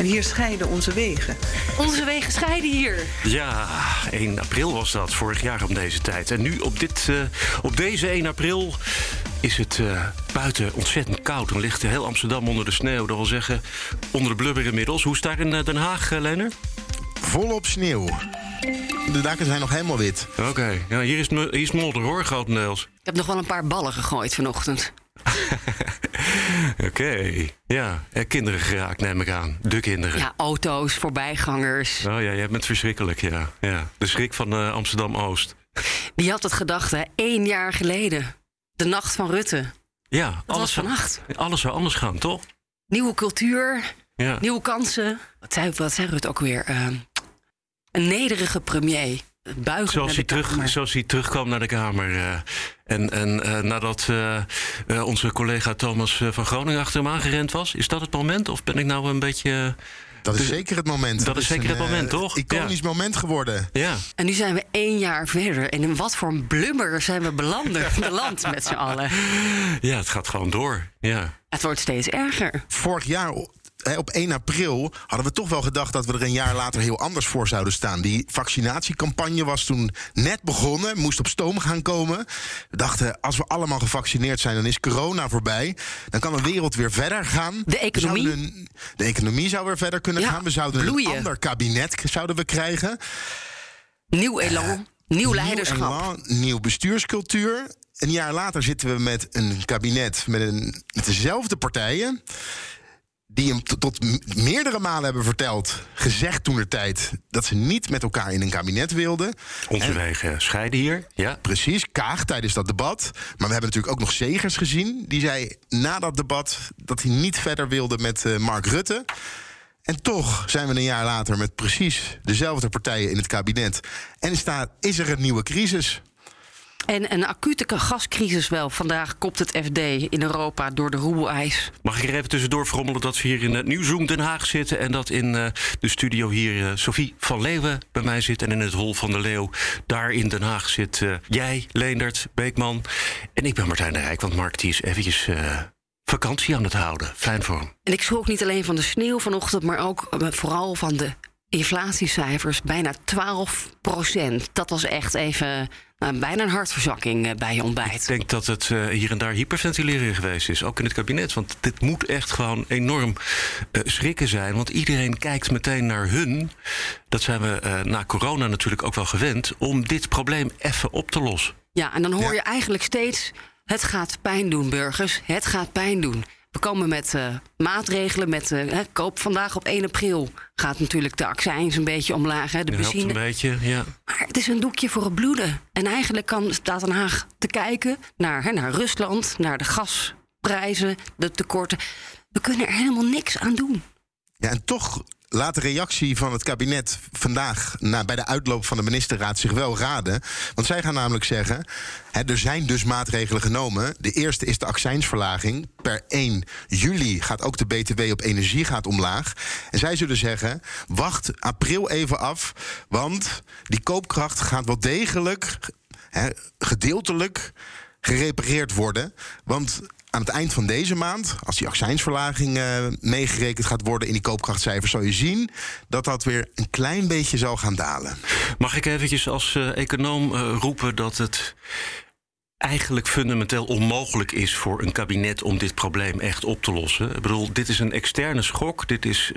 En hier scheiden onze wegen. Onze wegen scheiden hier. ja, 1 april was dat, vorig jaar om deze tijd. En nu op, dit, eh, op deze 1 april is het eh, buiten ontzettend koud. Dan ligt heel Amsterdam onder de sneeuw. Dat wil zeggen, onder de blubber inmiddels. Hoe is het daar in eh, Den Haag, uh, Lenner? Volop sneeuw. De daken zijn nog helemaal wit. Oké, ja, hier is hier is het modder hoor, grotendeels. Ik heb nog wel een paar ballen gegooid vanochtend. Oké, ja. Eh, kinderen geraakt, neem ik aan. De kinderen. Ja, auto's, voorbijgangers. Oh ja, jij bent verschrikkelijk, ja. ja. De schrik van eh, Amsterdam-Oost. Wie had het gedacht, hè? Eén jaar geleden. De nacht van Rutte. Ja, Dat alles was zou, vannacht. alles zou anders gaan, toch? Nieuwe cultuur, Ja. nieuwe kansen. Wat zei, wat zei Rutte ook weer? Eh, een nederige premier. Buigen Zoals naar hij, de terug, Kamer. zoals hij terugkwam naar de Kamer. eh, en en eh, nadat eh, eh, onze collega Thomas van Groningen achter hem aangerend was. Is dat het moment? Of ben ik nou een beetje... Dat is Dus- zeker het moment. dat is zeker een, het moment, toch? Iconisch moment geworden. Ja, En nu zijn we één jaar verder. En in wat voor een blubber zijn we belanden, beland met z'n allen. ja, het gaat gewoon door. Ja. Het wordt steeds erger. Vorig jaar op 1 april hadden we toch wel gedacht dat we er een jaar later heel anders voor zouden staan. Die vaccinatiecampagne was toen net begonnen, moest op stoom gaan komen. We dachten, als we allemaal gevaccineerd zijn, dan is corona voorbij. Dan kan de wereld weer verder gaan. De economie? Een- de economie zou weer verder kunnen Ja, gaan. We zouden bloeien. een ander kabinet zouden we krijgen. Nieuw elan, nieuw leiderschap. elan, nieuw bestuurscultuur. Een jaar later zitten we met een kabinet met, een, met dezelfde partijen. Die hem tot meerdere malen hebben verteld, gezegd toen de tijd, dat ze niet met elkaar in een kabinet wilden. Onze En- wegen scheiden hier. Ja. Precies, Kaag tijdens dat debat. Maar we hebben natuurlijk ook nog Segers gezien. Die zei na dat debat dat hij niet verder wilde met eh, Mark Rutte. En toch zijn we een jaar later met precies dezelfde partijen in het kabinet. En staat, is er een nieuwe crisis. En een acute gascrisis wel. Vandaag kopt het FD in Europa door de roebelijs. Mag ik er even tussendoor verrommelen dat we hier in het Nieuwsroom Den Haag zitten... en dat in eh, de studio hier eh, Sophie van Leeuwen bij mij zit... en in het Hol van de Leeuw daar in Den Haag zit eh, jij, Leendert, Beekman... en ik ben Martijn de Rijk, want Mark die is eventjes vakantie aan het houden. Fijn voor hem. En ik schrok niet alleen van de sneeuw vanochtend, maar ook vooral van de inflatiecijfers. Bijna 12 procent. Dat was echt even nou, bijna een hartverzakking eh, bij je ontbijt. Ik denk dat het eh, hier en daar hyperventileren geweest is, ook in het kabinet. Want dit moet echt gewoon enorm eh, schrikken zijn. Want iedereen kijkt meteen naar hun. Dat zijn we eh, na corona natuurlijk ook wel gewend... om dit probleem even op te lossen. Ja, en dan hoor Ja. je eigenlijk steeds: het gaat pijn doen, burgers. Het gaat pijn doen. We komen met eh, maatregelen, met eh, hè, koop vandaag op 1 april gaat natuurlijk de accijns een beetje omlaag, hè, de helpt een benzine. beetje, ja. Maar het is een doekje voor het bloeden. En eigenlijk kan staat Den Haag te kijken naar, hè, naar Rusland, naar de gasprijzen, de tekorten. We kunnen er helemaal niks aan doen. Ja, en toch laat de reactie van het kabinet vandaag na, bij de uitloop van de ministerraad zich wel raden. Want zij gaan namelijk zeggen: hè, er zijn dus maatregelen genomen. De eerste is de accijnsverlaging. Per 1 juli gaat ook de BTW op energie gaat omlaag. En zij zullen zeggen: wacht april even af, want die koopkracht gaat wel degelijk, hè, gedeeltelijk gerepareerd worden. Want aan het eind van deze maand, als die accijnsverlaging eh, meegerekend gaat worden in die koopkrachtcijfers, zal je zien dat dat weer een klein beetje zal gaan dalen. Mag ik eventjes als eh, econoom eh, roepen dat het eigenlijk fundamenteel onmogelijk is voor een kabinet om dit probleem echt op te lossen. Ik bedoel, dit is een externe schok. Dit is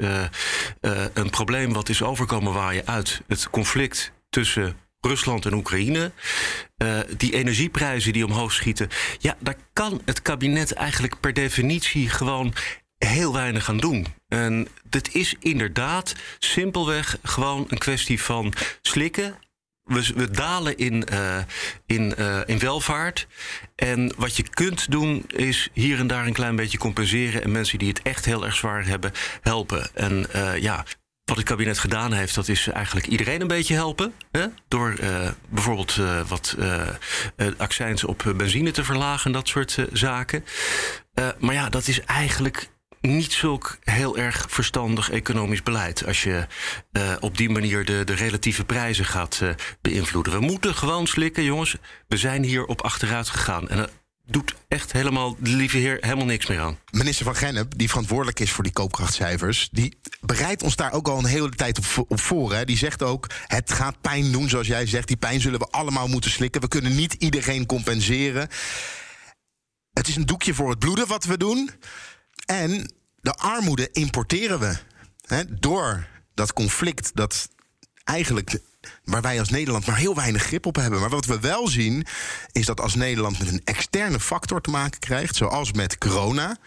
een probleem wat is overkomen waaien uit het conflict tussen Rusland en Oekraïne. Eh, die energieprijzen die omhoog schieten. Ja, daar kan het kabinet eigenlijk per definitie gewoon heel weinig aan doen. En dit is inderdaad simpelweg gewoon een kwestie van slikken. We, dalen in, eh, in, eh, in welvaart. En wat je kunt doen is hier en daar een klein beetje compenseren. En mensen die het echt heel erg zwaar hebben, helpen. En ja, wat het kabinet gedaan heeft, dat is eigenlijk iedereen een beetje helpen. Hè? Door uh, bijvoorbeeld uh, wat uh, accijns op benzine te verlagen en dat soort zaken. maar ja, dat is eigenlijk niet zulk heel erg verstandig economisch beleid. Als je op die manier de, de relatieve prijzen gaat beïnvloeden. We moeten gewoon slikken, jongens. We zijn hier op achteruit gegaan. En doet echt helemaal, de lieve heer, helemaal niks meer aan. Minister van Gennep, die verantwoordelijk is voor die koopkrachtcijfers... die bereidt ons daar ook al een hele tijd op, op voor. Hè. Die zegt ook, het gaat pijn doen, zoals jij zegt. Die pijn zullen we allemaal moeten slikken. We kunnen niet iedereen compenseren. Het is een doekje voor het bloeden wat we doen. En de armoede importeren we. Hè, door dat conflict dat eigenlijk waar wij als Nederland maar heel weinig grip op hebben. Maar wat we wel zien, is dat als Nederland met een externe factor te maken krijgt, zoals met corona.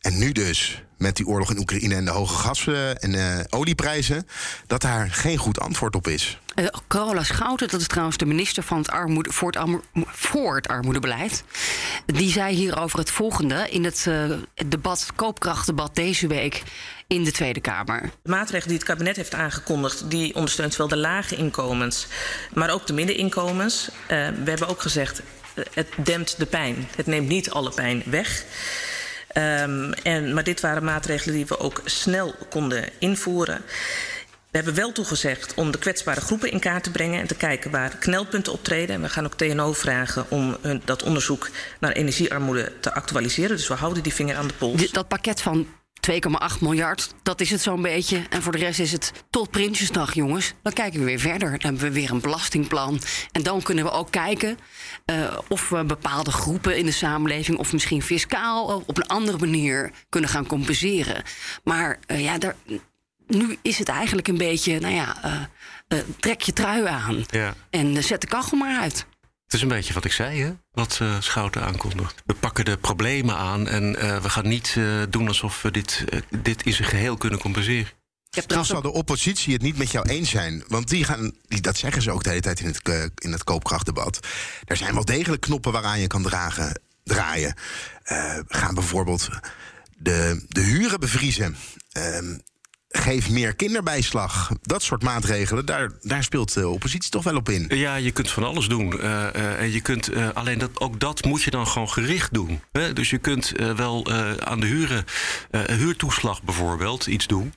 En nu dus met die oorlog in Oekraïne en de hoge gas- en uh, olieprijzen, dat daar geen goed antwoord op is. Uh, Carola Schouten, dat is trouwens de minister van het armoede, voor, het voor het armoedebeleid. Die zei hierover het volgende in het uh, debat, koopkrachtdebat deze week in de Tweede Kamer. De maatregelen die het kabinet heeft aangekondigd, die ondersteunt zowel de lage inkomens, maar ook de middeninkomens. Uh, we hebben ook gezegd, het dempt de pijn. Het neemt niet alle pijn weg. Um, en, maar dit waren maatregelen die we ook snel konden invoeren. We hebben wel toegezegd om de kwetsbare groepen in kaart te brengen en te kijken waar knelpunten optreden. En we gaan ook TNO vragen om hun, dat onderzoek naar energiearmoede te actualiseren. Dus we houden die vinger aan de pols. Dat pakket van 2,8 miljard, dat is het zo'n beetje. En voor de rest is het tot Prinsjesdag, jongens. Dan kijken we weer verder. Dan hebben we weer een belastingplan. En dan kunnen we ook kijken uh, of we bepaalde groepen in de samenleving... of misschien fiscaal op een andere manier kunnen gaan compenseren. Maar uh, ja, daar, nu is het eigenlijk een beetje, nou ja... Uh, trek je trui aan ja. en zet de kachel maar uit. Het is een beetje wat ik zei, hè? wat uh, Schouten aankondigt. We pakken de problemen aan en uh, we gaan niet uh, doen alsof we dit, dit in zijn geheel kunnen compenseren. Dan zal de oppositie het niet met jou eens zijn. Want die gaan, die, dat zeggen ze ook de hele tijd in het, in het koopkrachtdebat. Er zijn wel degelijk knoppen waaraan je kan dragen, draaien. gaan bijvoorbeeld de, de huren bevriezen. Geef meer kinderbijslag. Dat soort maatregelen, daar, daar speelt de oppositie toch wel op in. Ja, je kunt van alles doen. Uh, uh, en je kunt, uh, alleen dat, ook dat moet je dan gewoon gericht doen. Hè? Dus je kunt wel aan de huren, huurtoeslag bijvoorbeeld, iets doen.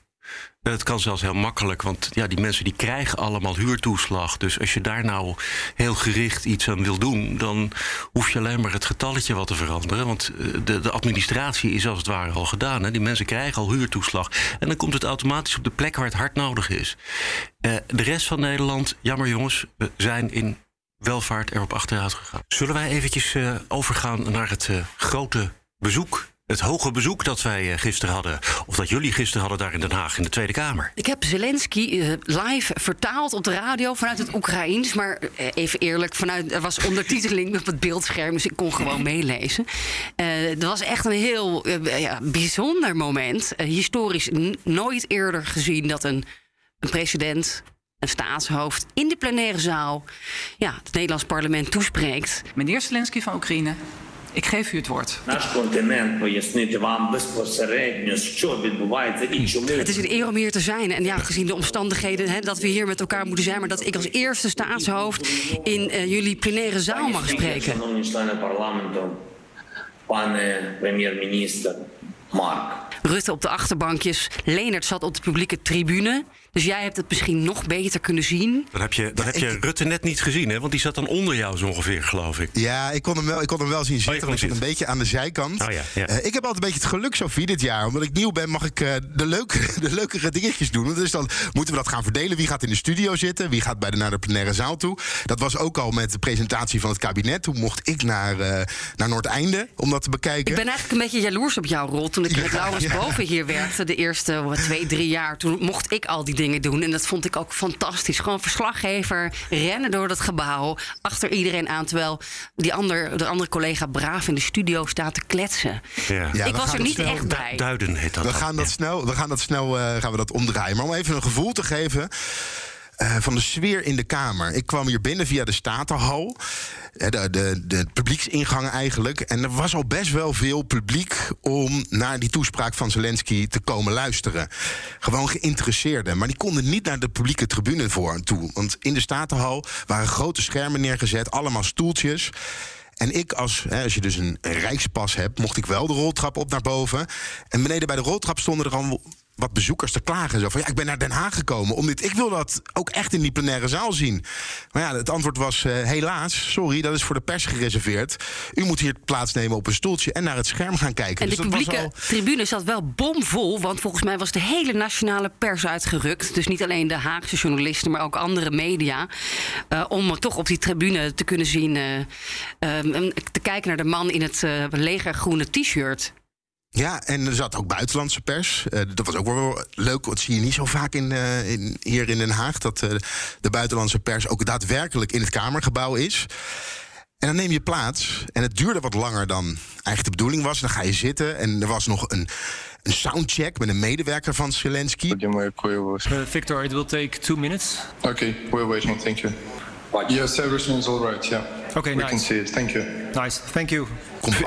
Het kan zelfs heel makkelijk, want ja, die mensen die krijgen allemaal huurtoeslag. Dus als je daar nou heel gericht iets aan wil doen, dan hoef je alleen maar het getalletje wat te veranderen. Want eh, de, de administratie is als het ware al gedaan. Hè. Die mensen krijgen al huurtoeslag. En dan komt het automatisch op de plek waar het hard nodig is. Uh, de rest van Nederland, jammer jongens, we zijn in welvaart erop achteruit gegaan. Zullen wij eventjes uh, overgaan naar het grote bezoek het hoge bezoek dat wij eh, gisteren hadden, of dat jullie gisteren hadden daar in Den Haag in de Tweede Kamer. Ik heb Zelensky uh, live vertaald op de radio vanuit het Oekraïens. Maar uh, even eerlijk, vanuit, er was ondertiteling op het beeldscherm, dus ik kon gewoon meelezen. Het was echt een heel ja, bijzonder moment. historisch nooit eerder gezien dat een, een president een staatshoofd in de plenaire zaal ja, het Nederlands parlement toespreekt. Meneer Zelensky van Oekraïne, ik geef u het woord. Het is een eer om hier te zijn. En ja, gezien de omstandigheden hè, dat we hier met elkaar moeten zijn... maar dat ik als eerste staatshoofd in uh, jullie plenaire zaal mag spreken. Rutte op de achterbankjes. Leenert zat op de publieke tribune. Dus jij hebt het misschien nog beter kunnen zien. Dan heb je, dan heb je Rutte net niet gezien, hè? Want die zat dan onder jou zo ongeveer, geloof ik. Ja, ik kon hem wel, ik kon hem wel zien oh, zitten. Oh, ik zit een beetje aan de zijkant. Oh, ja, ja. Uh, ik heb altijd een beetje het geluk, Sofie, dit jaar. Omdat ik nieuw ben, mag ik uh, de, leuke, de leukere dingetjes doen. Dus dan moeten we dat gaan verdelen. Wie gaat in de studio zitten? Wie gaat bij de, naar de plenaire zaal toe? Dat was ook al met de presentatie van het kabinet. Toen mocht ik naar, uh, naar Noordeinde om dat te bekijken. Ik ben eigenlijk een beetje jaloers op jouw rol. Toen ik met Laurens boven hier werkte, de eerste wat, twee, drie jaar... toen mocht ik al die dingen doen. En dat vond ik ook fantastisch. Gewoon verslaggever, rennen door dat gebouw, achter iedereen aan... terwijl die ander, de andere collega braaf in de studio staat te kletsen. Ja. ik was er niet echt bij. Duiden heet dat. We gaan dat snel, we gaan dat snel uh, gaan we dat omdraaien. Maar om even een gevoel te geven... Uh, van de sfeer in de Kamer. Ik kwam hier binnen via de Statenhal. de, de, de publieksingangen eigenlijk. En er was al best wel veel publiek om naar die toespraak van Zelensky te komen luisteren. Gewoon geïnteresseerden. Maar die konden niet naar de publieke tribune voor toe. Want in de Statenhal waren grote schermen neergezet, allemaal stoeltjes. En ik, als, hè, als je dus een rijkspas hebt, mocht ik wel de roltrap op naar boven. En beneden bij de roltrap stonden er al wat bezoekers te klagen. Zo van ja, ik ben naar Den Haag gekomen. Om dit, ik wil dat ook echt in die plenaire zaal zien. Maar ja, het antwoord was uh, helaas, sorry, dat is voor de pers gereserveerd. U moet hier plaatsnemen op een stoeltje en naar het scherm gaan kijken. En dus de publieke al... tribune zat wel bomvol. Want volgens mij was de hele nationale pers uitgerukt. Dus niet alleen de Haagse journalisten, maar ook andere media. Uh, om toch op die tribune te kunnen zien. Uh, te kijken naar de man in het legergroene t-shirt. Ja, en er zat ook buitenlandse pers. Uh, dat was ook wel leuk. Dat zie je niet zo vaak in, uh, in hier in Den Haag. Dat uh, de buitenlandse pers ook daadwerkelijk in het Kamergebouw is. En dan neem je plaats. En het duurde wat langer dan eigenlijk de bedoeling was. Dan ga je zitten. En er was nog een, een soundcheck met een medewerker van Zelensky. Victor, it will take two minutes. Okay, we're waiting. Thank you. Yes, everything is all right. Yeah. Okay, We nice. can see it. Thank you. Nice, thank you.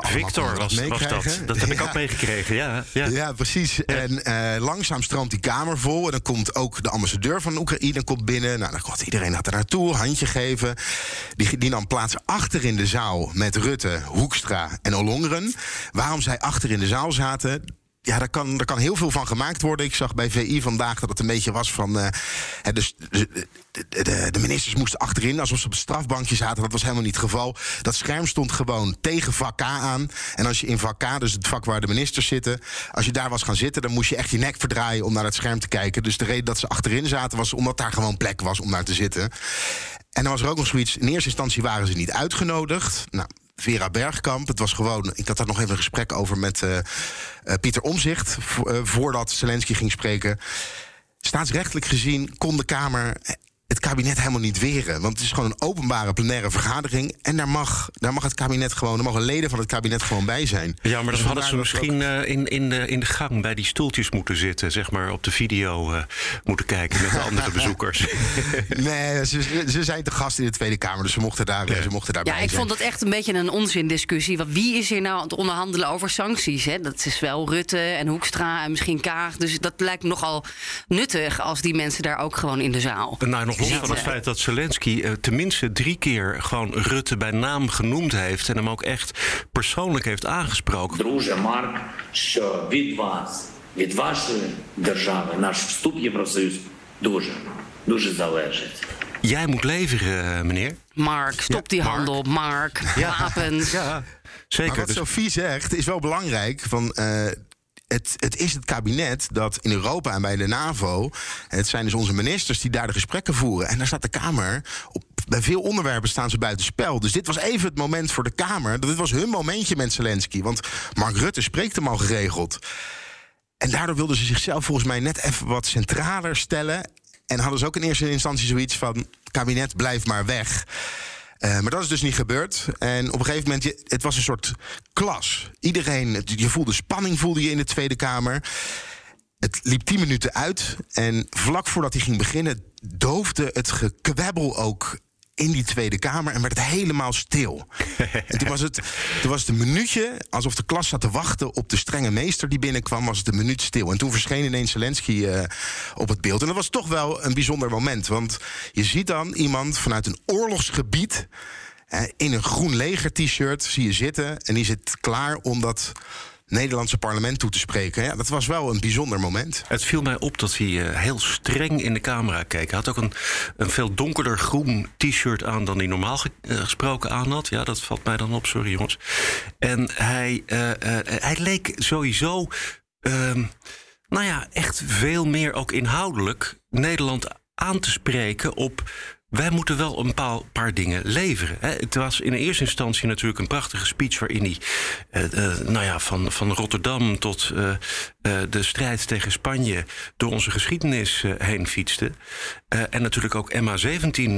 Victor was, was, dat. Dat heb ik ook meegekregen, ja. Ja, ja precies. Ja. En uh, langzaam stroomt die kamer vol. En dan komt ook de ambassadeur van Oekraïne komt binnen. Nou, dan komt iedereen gaat er naartoe, handje geven. Die, die nam plaats achter in de zaal met Rutte, Hoekstra en Ollongren. Waarom zij achter in de zaal zaten, ja, daar kan, daar kan heel veel van gemaakt worden. Ik zag bij VI vandaag dat het een beetje was van. Uh, dus, de, de, de, ministers moesten achterin, alsof ze op het strafbankje zaten. Dat was helemaal niet het geval. Dat scherm stond gewoon tegen vak aan. En als je in vak dus het vak waar de ministers zitten, als je daar was gaan zitten, dan moest je echt je nek verdraaien om naar het scherm te kijken. Dus de reden dat ze achterin zaten was omdat daar gewoon plek was om naar te zitten. En dan was er ook nog zoiets. In eerste instantie waren ze niet uitgenodigd. Nou, Vera Bergkamp. Het was gewoon, ik had daar nog even een gesprek over met uh, uh, Pieter Omzicht. Uh, voordat Zelensky ging spreken. Staatsrechtelijk gezien kon de Kamer het kabinet helemaal niet weren. Want het is gewoon een openbare plenaire vergadering. En daar mag, daar mag het kabinet gewoon, er mogen leden van het kabinet gewoon bij zijn. Ja, maar dus dan hadden ze misschien ook... in, in, de, in de gang bij die stoeltjes moeten zitten. Zeg maar op de video uh, moeten kijken met de andere bezoekers. nee, ze, ze zijn te gast in de Tweede Kamer, dus ze mochten, daar, ja. ze mochten daarbij Ja, ik zijn. vond dat echt een beetje een onzindiscussie. Want wie is hier nou aan het onderhandelen over sancties? Hè? Dat is wel Rutte en Hoekstra en misschien Kaag. Dus dat lijkt me nogal nuttig als die mensen daar ook gewoon in de zaal nou, nog los van het feit dat Zelensky uh, tenminste drie keer gewoon Rutte bij naam genoemd heeft en hem ook echt persoonlijk heeft aangesproken. Друже Марк, що від вас, від вашої держави, наш вступ в Євросоюз дуже, дуже залежить. Jij moet leveren, meneer. Mark, stop ja, die Mark. handel. Mark, ja. wapens. Ja, zeker. Maar wat dus... Sophie zegt is wel belangrijk. Van, uh, het, het, is het kabinet dat in Europa en bij de NAVO. Het zijn dus onze ministers die daar de gesprekken voeren. En daar staat de Kamer. Op, bij veel onderwerpen staan ze buiten spel. Dus dit was even het moment voor de Kamer. Dit was hun momentje met Zelensky. Want Mark Rutte spreekt hem al geregeld. En daardoor wilden ze zichzelf volgens mij net even wat centraler stellen. En hadden ze ook in eerste instantie zoiets van: kabinet, blijf maar weg. Uh, maar dat is dus niet gebeurd. En op een gegeven moment, je, het was een soort klas. Iedereen, je voelde spanning, voelde je in de Tweede Kamer. Het liep tien minuten uit. En vlak voordat hij ging beginnen, doofde het gekwebbel ook in die Tweede Kamer en werd het helemaal stil. en toen was het, toen was het een minuutje, alsof de klas zat te wachten op de strenge meester die binnenkwam, was het een minuut stil. En toen verscheen ineens Zelensky uh, op het beeld. En dat was toch wel een bijzonder moment, want je ziet dan iemand vanuit een oorlogsgebied uh, in een groen leger t-shirt zie je zitten en die zit klaar om dat Nederlandse parlement toe te spreken. Ja, dat was wel een bijzonder moment. Het viel mij op dat hij uh, heel streng in de camera keek. Hij had ook een, een veel donkerder groen t-shirt aan dan hij normaal ge uh, gesproken aan had. Ja, dat valt mij dan op, sorry jongens. En hij, uh, hij leek sowieso, ehm, nou ja, echt veel meer ook inhoudelijk Nederland aan te spreken op wij moeten wel een paar, dingen leveren. Het was in eerste instantie natuurlijk een prachtige speech waarin hij uh, uh, nou ja, van, van Rotterdam tot uh, de strijd tegen Spanje door onze geschiedenis heen fietste. en natuurlijk ook MH17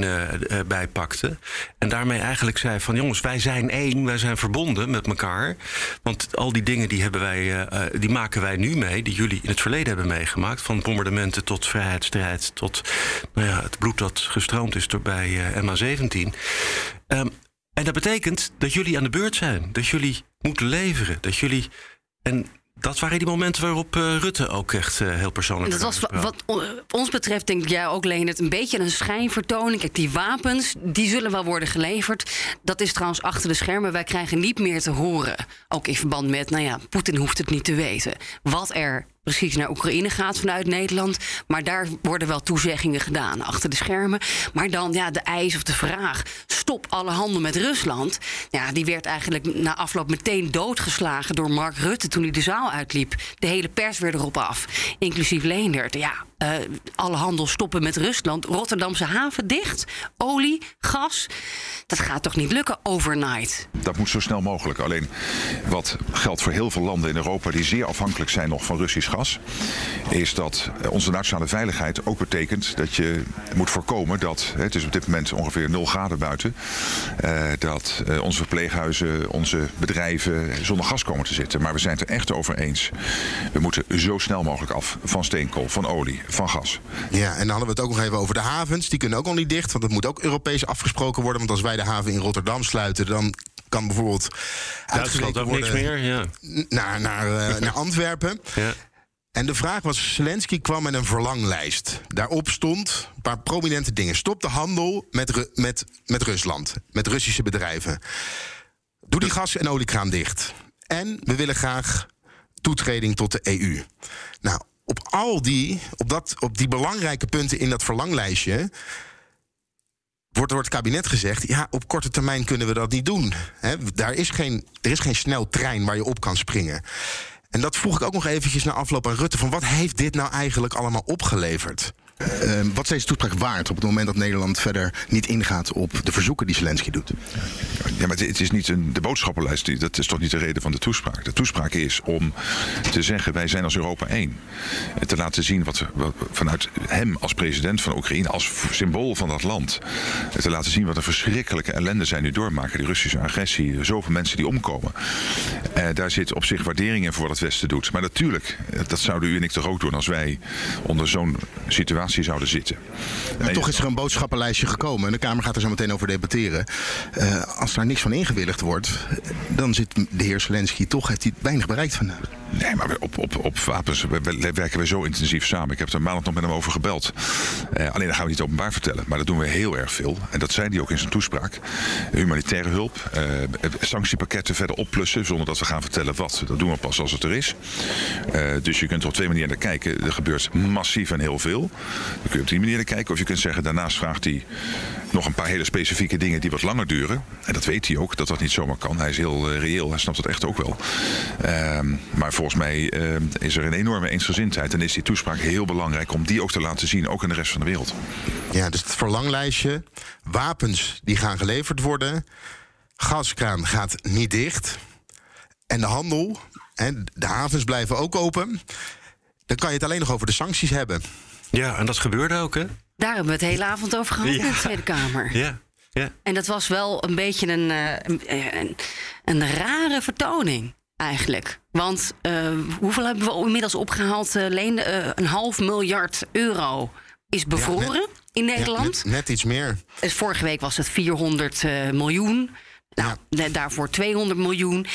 bijpakte. En daarmee eigenlijk zei van jongens, wij zijn één, wij zijn verbonden met elkaar. Want al die dingen die, hebben wij, die maken wij nu mee, die jullie in het verleden hebben meegemaakt. Van bombardementen tot vrijheidsstrijd, tot nou ja, het bloed dat gestroomd is bij uh, MH17. Um, En dat betekent dat jullie aan de beurt zijn. Dat jullie moeten leveren. Dat jullie. En dat waren die momenten waarop uh, Rutte ook echt uh, heel persoonlijk. Dat was wat ons betreft, denk jij ook, Leonard, een beetje een schijnvertoning. Kijk, die wapens, die zullen wel worden geleverd. Dat is trouwens achter de schermen. Wij krijgen niet meer te horen. Ook in verband met, nou ja, Poetin hoeft het niet te weten. Wat er precies naar Oekraïne gaat vanuit Nederland. Maar daar worden wel toezeggingen gedaan achter de schermen. Maar dan ja, de eis of de vraag: stop alle handel met Rusland. Ja, die werd eigenlijk na afloop meteen doodgeslagen door Mark Rutte toen hij de zaal uitliep. De hele pers werd erop af, inclusief Leendert. Ja, uh, alle handel stoppen met Rusland. Rotterdamse haven dicht. Olie, gas. Dat gaat toch niet lukken overnight? Dat moet zo snel mogelijk. Alleen wat geldt voor heel veel landen in Europa die zeer afhankelijk zijn nog van Russisch gas, is dat onze nationale veiligheid ook betekent dat je moet voorkomen dat, het is op dit moment ongeveer 0 graden buiten, uh, dat uh, onze verpleeghuizen, onze bedrijven zonder gas komen te zitten. Maar we zijn het er echt over eens. We moeten zo snel mogelijk af van steenkool, van olie, van gas. Ja, en dan hadden we het ook nog even over de havens. Die kunnen ook al niet dicht, want dat moet ook Europees afgesproken worden. Want als wij de haven in Rotterdam sluiten, dan kan bijvoorbeeld Duitsland ook niks meer, ja. naar, naar, uh, naar Antwerpen. Ja. En de vraag was, Zelensky kwam met een verlanglijst. Daarop stond een paar prominente dingen. Stop de handel met, met, met Rusland, met Russische bedrijven. Doe die gas- en oliekraan dicht. En we willen graag toetreding tot de EU. Nou, op al die, op, dat, op die belangrijke punten in dat verlanglijstje. Wordt door het kabinet gezegd: ja, op korte termijn kunnen we dat niet doen. Daar is geen, er is geen snel trein waar je op kan springen. En dat vroeg ik ook nog eventjes na afloop aan Rutte: van wat heeft dit nou eigenlijk allemaal opgeleverd? Uh, wat is deze toespraak waard op het moment dat Nederland verder niet ingaat op de verzoeken die Zelensky doet? Ja, maar het is niet een, de boodschappenlijst, dat is toch niet de reden van de toespraak. De toespraak is om te zeggen: wij zijn als Europa één. Te laten zien wat, vanuit hem als president van Oekraïne, als symbool van dat land, te laten zien wat een verschrikkelijke ellende zij nu doormaken. Die Russische agressie, zoveel mensen die omkomen. Uh, daar zit op zich waardering in voor wat het Westen doet. Maar natuurlijk, dat zouden u en ik toch ook doen als wij onder zo'n situatie zouden zitten. Maar toch is er een boodschappenlijstje gekomen. En de Kamer gaat er zo meteen over debatteren. Uh, als daar niks van ingewilligd wordt, dan zit de heer Zelensky toch, heeft hij weinig bereikt vandaag. Nee, maar op, op, op wapens werken we zo intensief samen. Ik heb er maandag nog met hem over gebeld. Uh, alleen dat gaan we niet openbaar vertellen. Maar dat doen we heel erg veel. En dat zei hij ook in zijn toespraak. Humanitaire hulp, uh, sanctiepakketten verder opplussen. Zonder dat we gaan vertellen wat. Dat doen we pas als het er is. Uh, dus je kunt er op twee manieren naar kijken. Er gebeurt massief en heel veel. Dan kun je op die manier kijken. Of je kunt zeggen, daarnaast vraagt hij nog een paar hele specifieke dingen die wat langer duren. En dat weet hij ook, dat dat niet zomaar kan. Hij is heel reëel, hij snapt dat echt ook wel. Ehm, maar volgens mij uh, is er een enorme eensgezindheid. En is die toespraak heel belangrijk om die ook te laten zien, ook in de rest van de wereld. Ja, dus het verlanglijstje. Wapens die gaan geleverd worden. Gaskraan gaat niet dicht. En de handel, en de havens blijven ook open. Dan kan je het alleen nog over de sancties hebben. Ja, en dat gebeurde ook, hè? Daar hebben we het hele avond over gehad ja. in de Tweede Kamer. Ja. Ja. En dat was wel een beetje een, een, een, een rare vertoning eigenlijk. Want uh, hoeveel hebben we inmiddels opgehaald? Uh, Leen, uh, een half miljard euro is bevroren ja, net, in Nederland. Ja, net, net, iets meer. Vorige week was het 400 miljoen. Nou, ja. daarvoor 200 miljoen.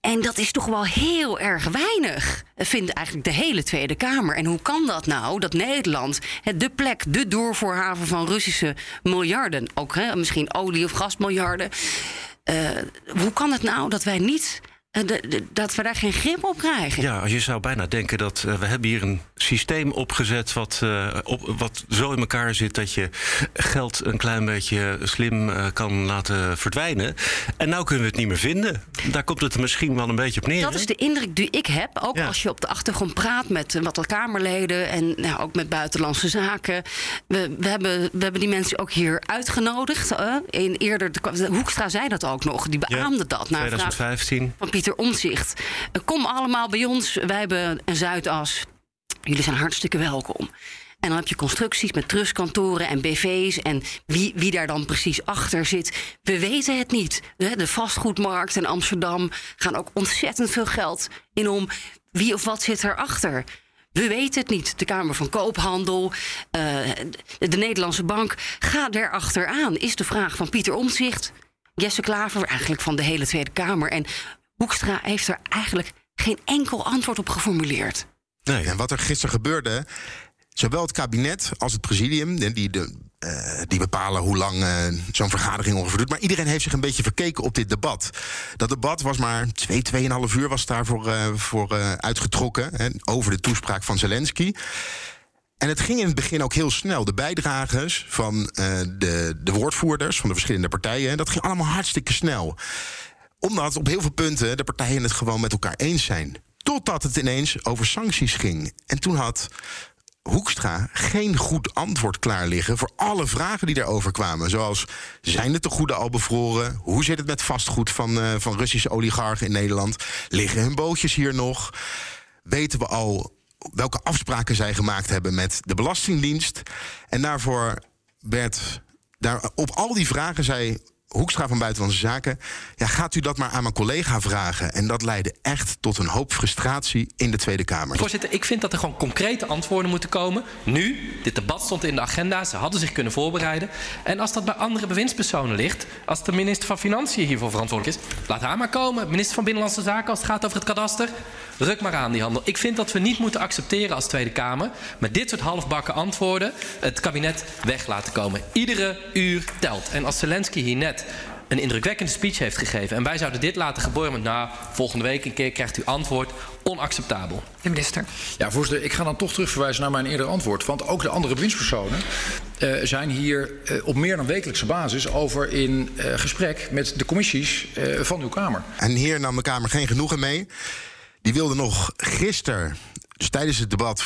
En dat is toch wel heel erg weinig, vindt eigenlijk de hele Tweede Kamer. En hoe kan dat nou, dat Nederland de plek, de doorvoerhaven van Russische miljarden... ook hè, misschien olie- of gasmiljarden... hoe kan het nou dat wij niet dat we daar geen grip op krijgen. Ja, je zou bijna denken dat uh, we hebben hier een systeem opgezet wat, uh, op, wat zo in elkaar zit dat je geld een klein beetje slim uh, kan laten verdwijnen. En nou kunnen we het niet meer vinden. Daar komt het misschien wel een beetje op neer. Dat is de indruk die ik heb. Ook ja. als je op de achtergrond praat met wat Kamerleden en nou, ook met buitenlandse zaken. We, we, hebben, we hebben die mensen ook hier uitgenodigd. in eerder, de, Hoekstra zei dat ook nog. Die beaamde ja, dat. Naar 2015. Van Pieter Omzicht. Kom allemaal bij ons. Wij hebben een Zuidas. Jullie zijn hartstikke welkom. En dan heb je constructies met trustkantoren en BV's. En wie, wie daar dan precies achter zit, we weten het niet. De vastgoedmarkt in Amsterdam gaan ook ontzettend veel geld in om. Wie of wat zit erachter? We weten het niet. De Kamer van Koophandel, uh, de Nederlandse Bank. Ga er achteraan, is de vraag van Pieter Omzicht. Jesse Klaver, eigenlijk van de hele Tweede Kamer. En Hoekstra heeft er eigenlijk geen enkel antwoord op geformuleerd. Nee. En wat er gisteren gebeurde. Zowel het kabinet als het presidium, die, de, uh, die bepalen hoe lang uh, zo'n vergadering ongeveer doet. Maar iedereen heeft zich een beetje verkeken op dit debat. Dat debat was maar twee, tweeënhalf uur was daarvoor uh, voor, uitgetrokken. Hè, over de toespraak van Zelensky. En het ging in het begin ook heel snel. De bijdragers van de, de woordvoerders van de verschillende partijen, dat ging allemaal hartstikke snel. Omdat op heel veel punten de partijen het gewoon met elkaar eens zijn. Totdat het ineens over sancties ging. En toen had Hoekstra geen goed antwoord klaar liggen voor alle vragen die daarover kwamen. Zoals: zijn de tegoeden al bevroren? Hoe zit het met vastgoed van, uh, van Russische oligarchen in Nederland? Liggen hun bootjes hier nog? Weten we al welke afspraken zij gemaakt hebben met de Belastingdienst? En daarvoor werd. Daar, op al die vragen zei Hoekstra van Buitenlandse Zaken. Ja, gaat u dat maar aan mijn collega vragen? En dat leidde echt tot een hoop frustratie in de Tweede Kamer. Voorzitter, ik vind dat er gewoon concrete antwoorden moeten komen. Nu, dit debat stond in de agenda, ze hadden zich kunnen voorbereiden. En als dat bij andere bewindspersonen ligt, als de minister van Financiën hiervoor verantwoordelijk is, laat haar maar komen. Minister van Binnenlandse Zaken, als het gaat over het kadaster, ruk maar aan die handel. Ik vind dat we niet moeten accepteren als Tweede Kamer met dit soort halfbakken antwoorden het kabinet weg laten komen. Iedere uur telt. En als Zelensky hier net een indrukwekkende speech heeft gegeven. En wij zouden dit laten gebeuren met, nou, volgende week een keer krijgt u antwoord. Onacceptabel. De minister. Ja, voorzitter, ik ga dan toch terugverwijzen naar mijn eerdere antwoord. Want ook de andere bewindspersonen uh, zijn hier uh, op meer dan wekelijkse basis over in uh, gesprek met de commissies van uw Kamer. En hier nam de Kamer geen genoegen mee. Die wilde nog gisteren, dus tijdens het debat,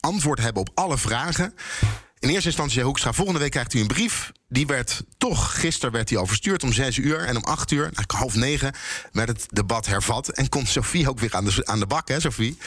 antwoord hebben op alle vragen. In eerste instantie zei Hoekstra, volgende week krijgt u een brief. Die werd toch, gisteren werd hij al verstuurd om zes uur. En om acht uur, eigenlijk half negen, werd het debat hervat. En komt Sophie ook weer aan de, aan de bak, hè Sophie?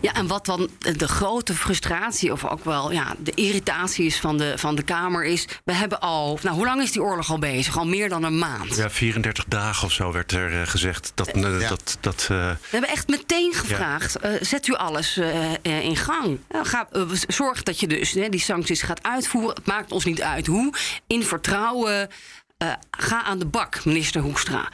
Ja, en wat dan de grote frustratie, of ook wel ja, de irritatie is van de, van de Kamer, is... we hebben al, nou hoe lang is die oorlog al bezig? Al meer dan een maand. Ja, 34 dagen of zo werd er uh, gezegd. Dat, uh, ja. dat, dat, uh... We hebben echt meteen gevraagd, ja. zet u alles in gang. Ga, zorg dat je dus die sancties gaat uitvoeren. Het maakt ons niet uit hoe in vertrouwen. Uh, ga aan de bak, minister Hoekstra.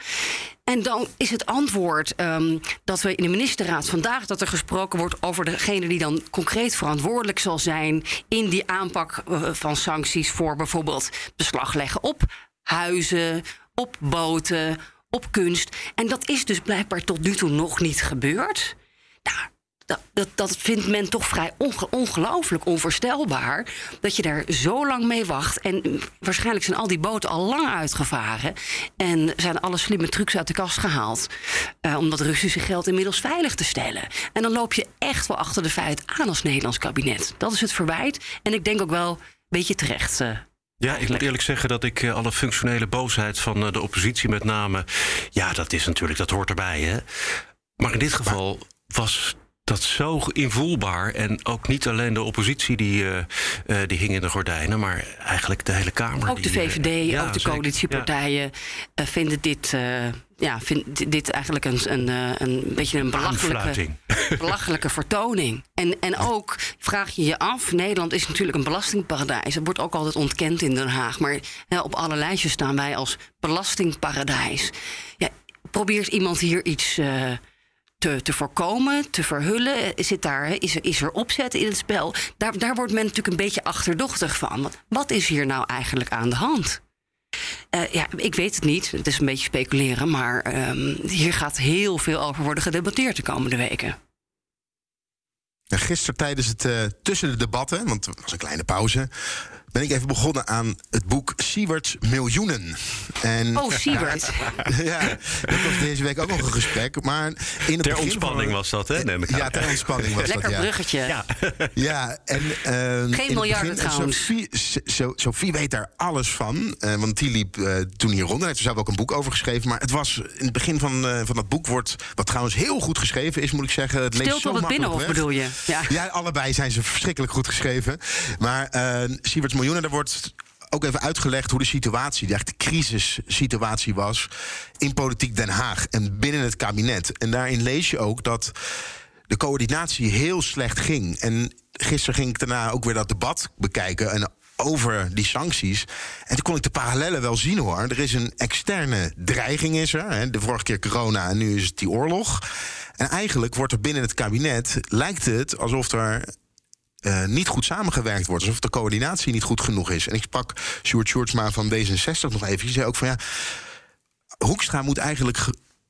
En dan is het antwoord um, dat we in de ministerraad vandaag dat er gesproken wordt over degene die dan concreet verantwoordelijk zal zijn in die aanpak uh, van sancties voor bijvoorbeeld beslag leggen op huizen, op boten, op kunst. En dat is dus blijkbaar tot nu toe nog niet gebeurd. Nou, dat, dat, vindt men toch vrij onge ongelooflijk onvoorstelbaar. Dat je daar zo lang mee wacht. En waarschijnlijk zijn al die boten al lang uitgevaren. En zijn alle slimme trucs uit de kast gehaald. Uh, om dat Russische geld inmiddels veilig te stellen. En dan loop je echt wel achter de feiten aan als Nederlands kabinet. Dat is het verwijt. En ik denk ook wel een beetje terecht. Uh, ja, ik moet eerlijk zeggen dat ik uh, alle functionele boosheid van de oppositie met name... ja, dat is natuurlijk, dat hoort erbij, hè. Maar in dit geval was dat zo invoelbaar. En ook niet alleen de oppositie die, uh, uh, die hing in de gordijnen, maar eigenlijk de hele Kamer. Ook de VVD, uh, ja, ook de coalitiepartijen ja. vinden dit. ja, vindt dit eigenlijk een, een, een beetje een belachelijke, belachelijke vertoning. En, en ook vraag je je af: Nederland is natuurlijk een belastingparadijs. Dat wordt ook altijd ontkend in Den Haag. Maar op alle lijstjes staan wij als belastingparadijs. Ja, probeert iemand hier iets te, te voorkomen, te verhullen? Zit daar, is, er, is er opzet in het spel? Daar, daar wordt men natuurlijk een beetje achterdochtig van. Wat, is hier nou eigenlijk aan de hand? Uh, ja, ik weet het niet. Het is een beetje speculeren. Maar um, hier gaat heel veel over worden gedebatteerd de komende weken. Gisteren tijdens het uh, tussen de debatten, want er was een kleine pauze, ben ik even begonnen aan het boek Siewert Miljoenen. En, oh, Siewert. ja, dat was deze week ook nog een gesprek. Maar in het ter ontspanning van, was dat, hè? Neem ik ja, ter ontspanning was Lekker dat, ja. bruggetje. Ja, ja en... Uh, Geen miljarden trouwens. Sophie, so, Sophie weet daar alles van. Uh, want die liep uh, toen hier rond. Daar heeft ze zelf ook een boek over geschreven. Maar het was in het begin van, uh, van dat boek wordt... wat trouwens heel goed geschreven is, moet ik zeggen. Het Stil tot het Binnenhof bedoel je? Ja. ja, allebei zijn ze verschrikkelijk goed geschreven. Maar uh, Miljoenen, daar wordt ook even uitgelegd hoe de situatie, de echte crisissituatie was in politiek Den Haag en binnen het kabinet. En daarin lees je ook dat de coördinatie heel slecht ging. En gisteren ging ik daarna ook weer dat debat bekijken. En over die sancties. En toen kon ik de parallellen wel zien hoor. Er is een externe dreiging is er. De vorige keer corona en nu is het die oorlog. En eigenlijk wordt er binnen het kabinet, lijkt het alsof er uh, niet goed samengewerkt wordt. Alsof de coördinatie niet goed genoeg is. En ik sprak Sjoerd Sjoerdsma van D66 nog even. Die zei ook van ja, Hoekstra moet eigenlijk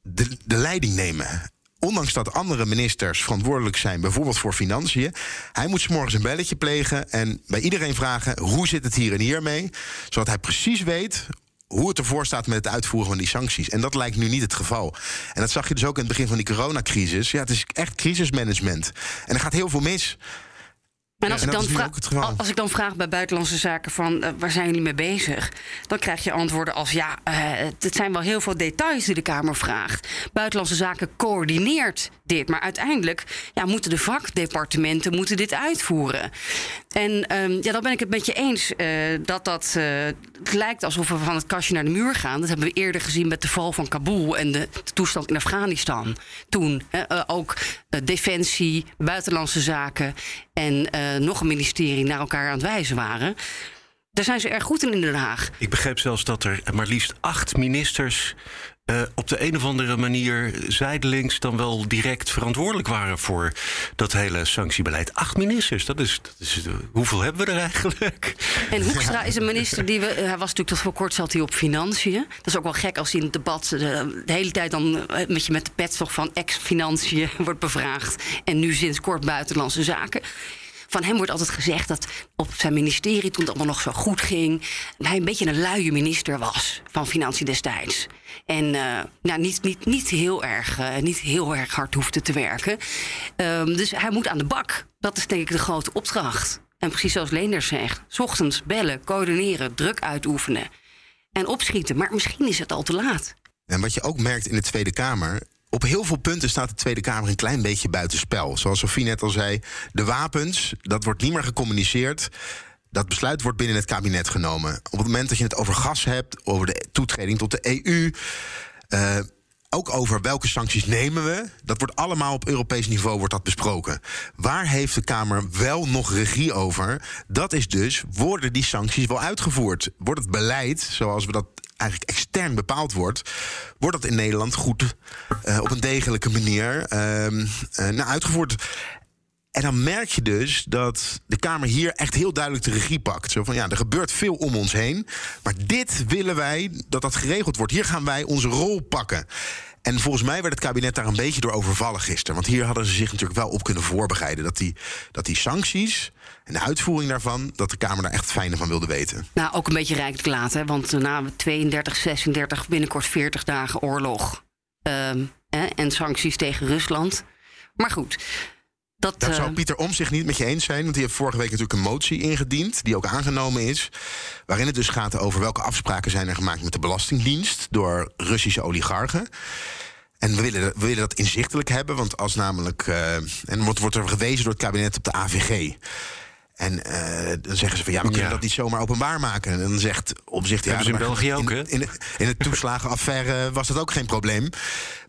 de, leiding nemen ondanks dat andere ministers verantwoordelijk zijn, bijvoorbeeld voor financiën, hij moet morgens een belletje plegen en bij iedereen vragen: hoe zit het hier en hier mee? Zodat hij precies weet hoe het ervoor staat met het uitvoeren van die sancties. En dat lijkt nu niet het geval. En dat zag je dus ook in het begin van die coronacrisis. Ja, het is echt crisismanagement. En er gaat heel veel mis. En als, ik dan vraag, als ik dan vraag bij Buitenlandse Zaken van uh, waar zijn jullie mee bezig? Dan krijg je antwoorden als ja, uh, het zijn wel heel veel details die de Kamer vraagt. Buitenlandse Zaken coördineert dit. Maar uiteindelijk ja, moeten de vakdepartementen moeten dit uitvoeren. En um, ja, dan ben ik het met je eens uh, dat dat. het lijkt alsof we van het kastje naar de muur gaan. Dat hebben we eerder gezien met de val van Kabul en de, de toestand in Afghanistan. Toen ook defensie, buitenlandse zaken en nog een ministerie naar elkaar aan het wijzen waren. Daar zijn ze erg goed in in Den Haag. Ik begreep zelfs dat er maar liefst acht ministers uh, op de een of andere manier zijdelings dan wel direct verantwoordelijk waren voor dat hele sanctiebeleid. Acht ministers, dat is, dat is uh, hoeveel hebben we er eigenlijk? En Hoekstra is een minister die we. Hij was natuurlijk tot voor kort zat hij op financiën. Dat is ook wel gek als hij in het debat de, de hele tijd dan met je met de pet toch van ex-financiën wordt bevraagd. En nu sinds kort buitenlandse zaken. Van hem wordt altijd gezegd dat op zijn ministerie, toen het allemaal nog zo goed ging, hij een beetje een luie minister was van Financiën destijds. En uh, nou, niet, niet, niet, heel erg, uh, niet heel erg hard hoefde te werken. Um, dus hij moet aan de bak. Dat is denk ik de grote opdracht. En precies zoals Leenders zegt: ochtends bellen, coördineren, druk uitoefenen en opschieten. Maar misschien is het al te laat. En wat je ook merkt in de Tweede Kamer op heel veel punten staat de Tweede Kamer een klein beetje buitenspel. Zoals Sofie net al zei, de wapens, dat wordt niet meer gecommuniceerd. Dat besluit wordt binnen het kabinet genomen. Op het moment dat je het over gas hebt, over de toetreding tot de EU. Eh, ook over welke sancties nemen we. Dat wordt allemaal op Europees niveau wordt dat besproken. Waar heeft de Kamer wel nog regie over? Dat is dus, worden die sancties wel uitgevoerd? Wordt het beleid, zoals we dat eigenlijk extern bepaald wordt, wordt dat in Nederland goed uh, op een degelijke manier uh, uitgevoerd. En dan merk je dus dat de Kamer hier echt heel duidelijk de regie pakt. Zo van ja, er gebeurt veel om ons heen. Maar dit willen wij dat dat geregeld wordt. Hier gaan wij onze rol pakken. En volgens mij werd het kabinet daar een beetje door overvallen gisteren. Want hier hadden ze zich natuurlijk wel op kunnen voorbereiden. Dat die, dat die sancties en de uitvoering daarvan, dat de Kamer daar echt fijner van wilde weten. Nou, ook een beetje rijkelijk laat, hè? Want na 32, 36, binnenkort 40 dagen oorlog. Hè, en sancties tegen Rusland. Maar goed. Dat, Daar zou Pieter Om zich niet met je eens zijn. Want die heeft vorige week natuurlijk een motie ingediend. Die ook aangenomen is. Waarin het dus gaat over welke afspraken zijn er gemaakt met de Belastingdienst. door Russische oligarchen. En we willen, we willen dat inzichtelijk hebben. Want als namelijk. Uh, en wordt, wordt er gewezen door het kabinet op de AVG. En uh, dan zeggen ze van ja, we kunnen dat niet zomaar openbaar maken. En dan zegt opzicht ja, in België ook, hè? In, in, in de toeslagenaffaire was dat ook geen probleem.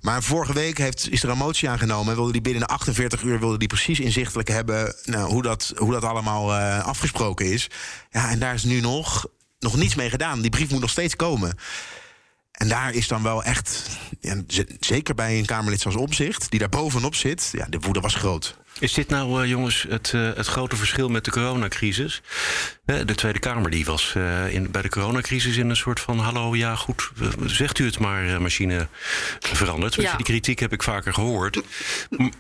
Maar vorige week heeft, is er een motie aangenomen. Wilde die binnen 48 uur wilde die precies inzichtelijk hebben nou, hoe, dat, hoe dat allemaal uh, afgesproken is. Ja, en daar is nu nog, nog niets mee gedaan. Die brief moet nog steeds komen. En daar is dan wel echt, ja, zeker bij een Kamerlid zoals Opzicht, die daar bovenop zit, ja, de woede was groot. Is dit nou, uh, jongens, het, uh, het grote verschil met de coronacrisis? Uh, de Tweede Kamer die was in, bij de coronacrisis in een soort van... hallo, ja goed, zegt u het maar, machine veranderd. Ja. Die kritiek heb ik vaker gehoord.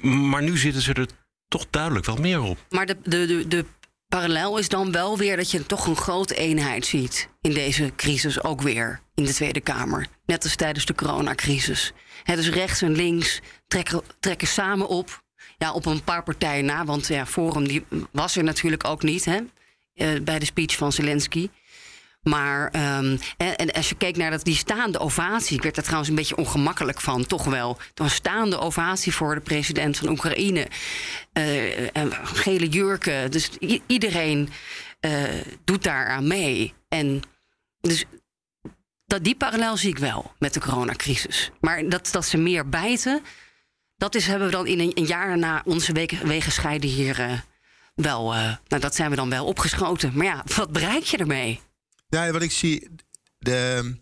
M maar nu zitten ze er toch duidelijk wel meer op. Maar de, de, de, de parallel is dan wel weer dat je toch een grote eenheid ziet... in deze crisis ook weer in de Tweede Kamer. Net als tijdens de coronacrisis. He, dus rechts en links trekken, trekken samen op ja, op een paar partijen na. Want ja, Forum die was er natuurlijk ook niet hè, uh, bij de speech van Zelensky. Maar um, en, en, als je keek naar dat, die staande ovatie, ik werd er trouwens een beetje ongemakkelijk van, toch wel. Een staande ovatie voor de president van Oekraïne. Uh, gele jurken. Dus iedereen uh, doet daar aan mee. En dus dat, die parallel zie ik wel met de coronacrisis. Maar dat, dat ze meer bijten, dat is, hebben we dan in een, een jaar na onze wegen, wegen scheiden hier uh, wel, eh, nou, dat zijn we dan wel opgeschoten. Maar ja, wat bereik je ermee? Ja, wat ik zie, de,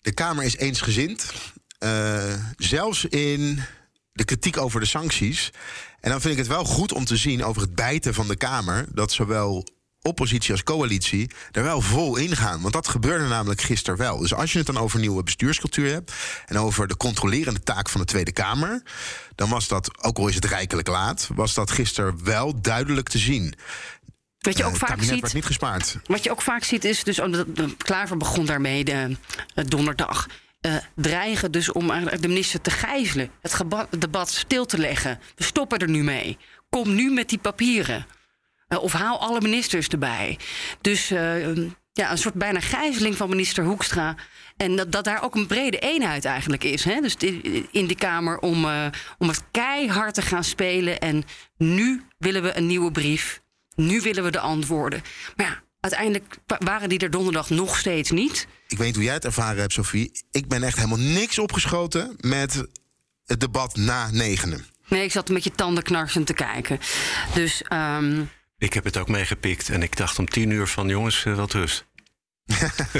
de Kamer is eensgezind. Uh, zelfs in de kritiek over de sancties. En dan vind ik het wel goed om te zien over het bijten van de Kamer... dat zowel oppositie als coalitie er wel vol in gaan. Want dat gebeurde namelijk gisteren wel. Dus als je het dan over nieuwe bestuurscultuur hebt... en over de controlerende taak van de Tweede Kamer... dan was dat, ook al is het rijkelijk laat... was dat gisteren wel duidelijk te zien. Wat je ook Uh, vaak ziet. niet gespaard. Wat je ook vaak ziet is, dus oh, Klaver begon daarmee de, eh, donderdag. eh, dreigen dus om de minister te gijzelen. Het debat stil te leggen. We stoppen er nu mee. Kom nu met die papieren. Eh, of haal alle ministers erbij. Dus eh, ja, een soort bijna gijzeling van minister Hoekstra. En dat, dat daar ook een brede eenheid eigenlijk is. Hè? Dus in de Kamer om, eh, om het keihard te gaan spelen. En nu willen we een nieuwe brief. Nu willen we de antwoorden. Maar ja, uiteindelijk wa- waren die er donderdag nog steeds niet. Ik weet niet hoe jij het ervaren hebt, Sophie. Ik ben echt helemaal niks opgeschoten met het debat na negenen. Nee, ik zat met je tanden knarsend te kijken. Dus ehm, Ik heb het ook meegepikt en ik dacht om tien uur van jongens, eh, wat rust.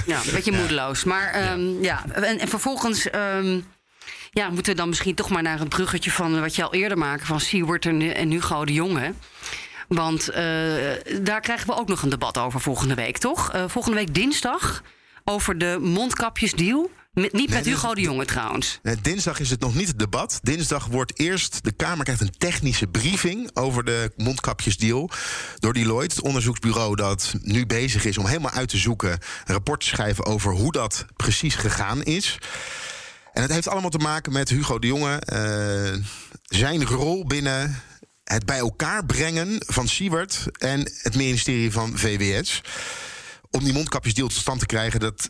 ja, een beetje moedeloos. Maar ehm, ja, en, en vervolgens ehm, ja, moeten we dan misschien toch maar naar het bruggetje van wat je al eerder maakte van Siewert en, en Hugo de Jonge. Want eh, daar krijgen we ook nog een debat over volgende week, toch? Eh, volgende week dinsdag over de mondkapjesdeal. Met, niet met Hugo de Jonge trouwens. Nee, dinsdag is het nog niet het debat. Dinsdag wordt eerst de Kamer krijgt een technische briefing over de mondkapjesdeal door Deloitte, het onderzoeksbureau dat nu bezig is om helemaal uit te zoeken, een rapport te schrijven over hoe dat precies gegaan is. En het heeft allemaal te maken met Hugo de Jonge, eh, zijn rol binnen het bij elkaar brengen van Siewert en het ministerie van VWS om die mondkapjesdeal tot stand te krijgen. Dat,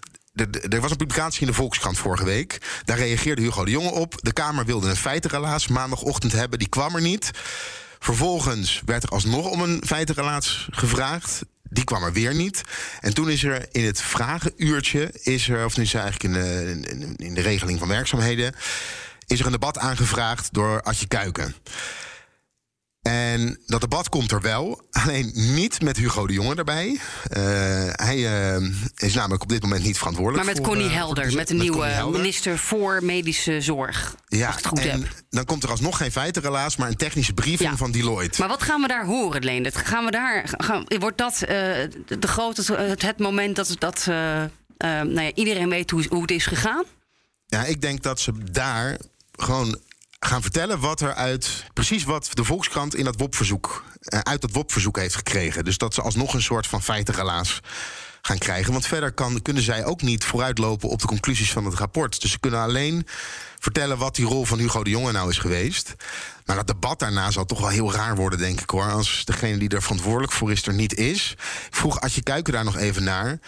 er was een publicatie in de Volkskrant vorige week. Daar reageerde Hugo de Jonge op. De Kamer wilde een feitenrelaas maandagochtend hebben. Die kwam er niet. Vervolgens werd er alsnog om een feitenrelaas gevraagd. Die kwam er weer niet. En toen is er in het vragenuurtje, is er, of nu is er eigenlijk in de, in- in de regeling van werkzaamheden, is er een debat aangevraagd door Adje Kuiken. En dat debat komt er wel, alleen niet met Hugo de Jonge erbij. Eh, hij eh, is namelijk op dit moment niet verantwoordelijk Maar met voor, Connie eh, voor Helder, de- met de Connie nieuwe minister voor medische zorg. Ja, het goed en heb. dan komt er alsnog geen feitenrelaas, maar een technische briefing van Deloitte. Maar wat gaan we daar horen, Leendert? Gaan we daar, gaan, wordt dat de, grote, het, het moment dat, dat nou ja, iedereen weet hoe, hoe het is gegaan? Ja, ik denk dat ze daar gewoon gaan vertellen wat er uit. Precies wat de Volkskrant in dat WOP-verzoek. eh, uit dat WOP-verzoek heeft gekregen. Dus dat ze alsnog een soort van feitenrelaas gaan krijgen. Want verder kan, kunnen zij ook niet vooruitlopen op de conclusies van het rapport. Dus ze kunnen alleen vertellen wat die rol van Hugo de Jonge nou is geweest. Maar dat debat daarna zal toch wel heel raar worden, denk ik hoor. Als degene die er verantwoordelijk voor is er niet is. Ik vroeg Adje Kuiken daar nog even naar.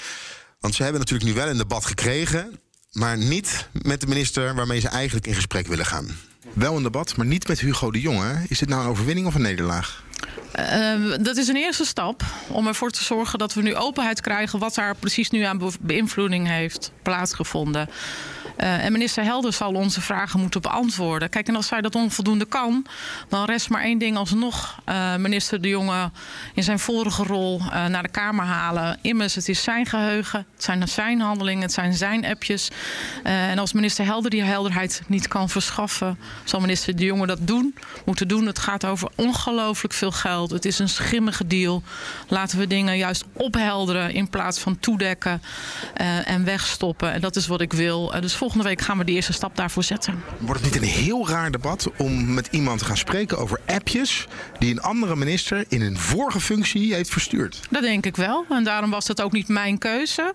Want ze hebben natuurlijk nu wel een debat gekregen. Maar niet met de minister waarmee ze eigenlijk in gesprek willen gaan. Wel een debat, maar niet met Hugo de Jonge. Is dit nou een overwinning of een nederlaag? Eh, dat is een eerste stap om ervoor te zorgen dat we nu openheid krijgen wat daar precies nu aan be- beïnvloeding heeft plaatsgevonden. Eh, en minister Helder zal onze vragen moeten beantwoorden. Kijk, en als zij dat onvoldoende kan, dan rest maar één ding alsnog eh, minister De Jonge in zijn vorige rol eh, naar de Kamer halen. Immers, het is zijn geheugen, het zijn zijn handelingen, het zijn zijn appjes. En als minister Helder die helderheid niet kan verschaffen, zal minister De Jonge dat doen, moeten doen. Het gaat over ongelooflijk veel geld. Het is een schimmige deal. Laten we dingen juist ophelderen in plaats van toedekken en wegstoppen. En dat is wat ik wil. Dus volgende week gaan we de eerste stap daarvoor zetten. Wordt het niet een heel raar debat om met iemand te gaan spreken over appjes die een andere minister in een vorige functie heeft verstuurd? Dat denk ik wel. En daarom was het ook niet mijn keuze.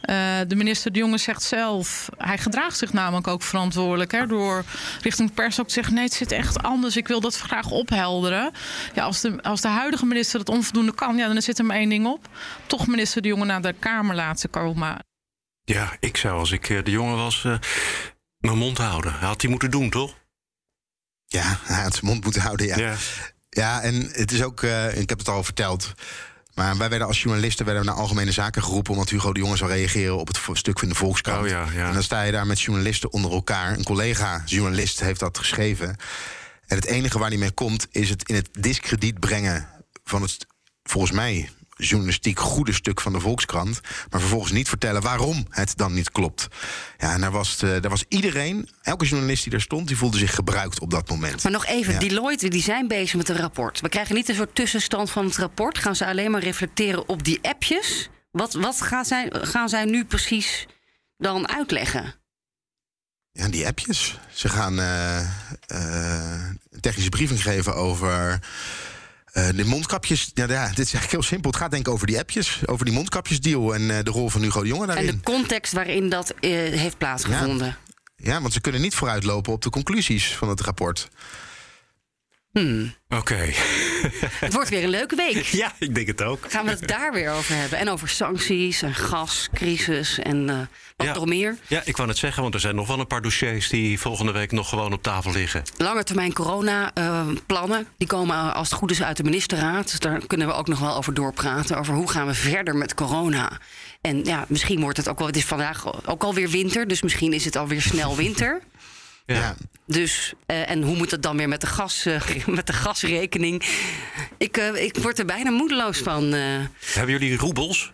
Eh, de minister De Jonge zegt zelf, hij gedraagt zich namelijk ook verantwoordelijk. Hè, door richting pers ook te zeggen, nee het zit echt anders. Ik wil dat graag ophelderen. Ja, als, de, als de huidige minister dat onvoldoende kan, ja, dan zit er maar één ding op. Toch minister De Jonge naar de Kamer laten komen. Ja, ik zou als ik eh, de jongen was eh, mijn mond houden. Had hij moeten doen, toch? Ja, hij had zijn mond moeten houden, ja. Ja, en het is ook, eh, ik heb het al verteld. Maar wij werden als journalisten werden we naar Algemene Zaken geroepen... omdat Hugo de Jonge zou reageren op het stuk van de Volkskrant. Oh ja, ja. En dan sta je daar met journalisten onder elkaar. Een collega-journalist heeft dat geschreven. En het enige waar hij mee komt is het in het discrediet brengen van het, volgens mij, journalistiek goede stuk van de Volkskrant. Maar vervolgens niet vertellen waarom het dan niet klopt. Ja, en daar was, eh, daar was iedereen, elke journalist die daar stond, die voelde zich gebruikt op dat moment. Maar nog even, Ja. Deloitte die zijn bezig met een rapport. We krijgen niet een soort tussenstand van het rapport. Gaan ze alleen maar reflecteren op die appjes? Wat, wat gaan, zij, gaan zij nu precies dan uitleggen? Ja, die appjes. Ze gaan een technische briefing geven over. Eh, de mondkapjes, ja, ja, dit is eigenlijk heel simpel. Het gaat denk ik over die appjes, over die mondkapjesdeal en eh, de rol van Hugo de Jonge En daarin. de context waarin dat eh, heeft plaatsgevonden. Ja, want ze kunnen niet vooruitlopen op de conclusies van het rapport. Hmm. Oké. Het wordt weer een leuke week. Ja, ik denk het ook. Gaan we het daar weer over hebben? En over sancties en gascrisis en eh, wat Ja. nog meer? Ja, ik wou het zeggen, want er zijn nog wel een paar dossiers die volgende week nog gewoon op tafel liggen. Lange termijn corona-plannen. die komen als het goed is uit de ministerraad. Dus daar kunnen we ook nog wel over doorpraten. Over hoe gaan we verder met corona. En ja, misschien wordt het ook wel. Het is vandaag ook alweer winter. Dus misschien is het alweer snel winter. Ja. Dus, eh, en hoe moet het dan weer met de, gas, eh, met de gasrekening? Ik, eh, ik word er bijna moedeloos van. eh. Hebben jullie roebels?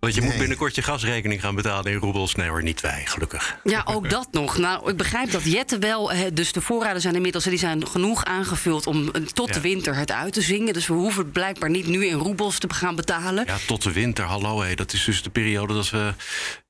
Want je moet binnenkort je gasrekening gaan betalen in roebels. Nee hoor, niet wij, gelukkig. Ja, ook dat nog. Nou, ik begrijp dat Jette wel. Dus de voorraden zijn inmiddels die zijn genoeg aangevuld om tot de winter het uit te zingen. Dus we hoeven het blijkbaar niet nu in roebels te gaan betalen. Ja, tot de winter, hallo hé. Dat is dus de periode dat we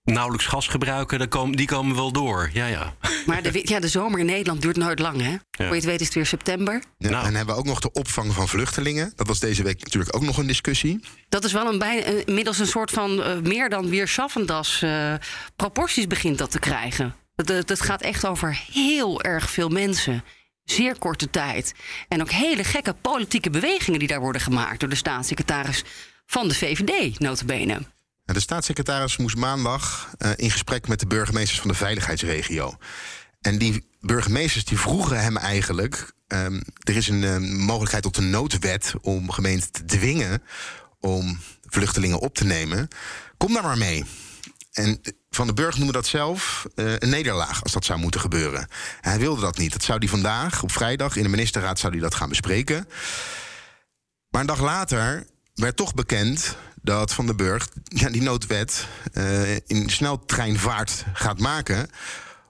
nauwelijks gas gebruiken. Dan komen, die komen wel door. Ja, ja. Maar de, ja, de zomer in Nederland duurt nooit lang, hè? Voor je het weet is het weer september. Ja, Nou. En hebben we ook nog de opvang van vluchtelingen. Dat was deze week natuurlijk ook nog een discussie. Dat is wel een bij, inmiddels een soort van eh, meer dan weerschaffendas eh proporties begint dat te krijgen. Dat, dat, dat gaat echt over heel erg veel mensen. Zeer korte tijd. En ook hele gekke politieke bewegingen die daar worden gemaakt door de staatssecretaris van de VVD, notabene. De staatssecretaris moest maandag eh, in gesprek met de burgemeesters van de veiligheidsregio. En die burgemeesters die vroegen hem eigenlijk. ehm, er is een eh, mogelijkheid tot een noodwet om gemeenten te dwingen om vluchtelingen op te nemen. Kom daar maar mee. En Van den Burg noemde dat zelf eh, een nederlaag als dat zou moeten gebeuren. Hij wilde dat niet. Dat zou hij vandaag, op vrijdag, in de ministerraad zou hij dat gaan bespreken. Maar een dag later werd toch bekend dat Van den Burg ja, die noodwet eh, in sneltreinvaart gaat maken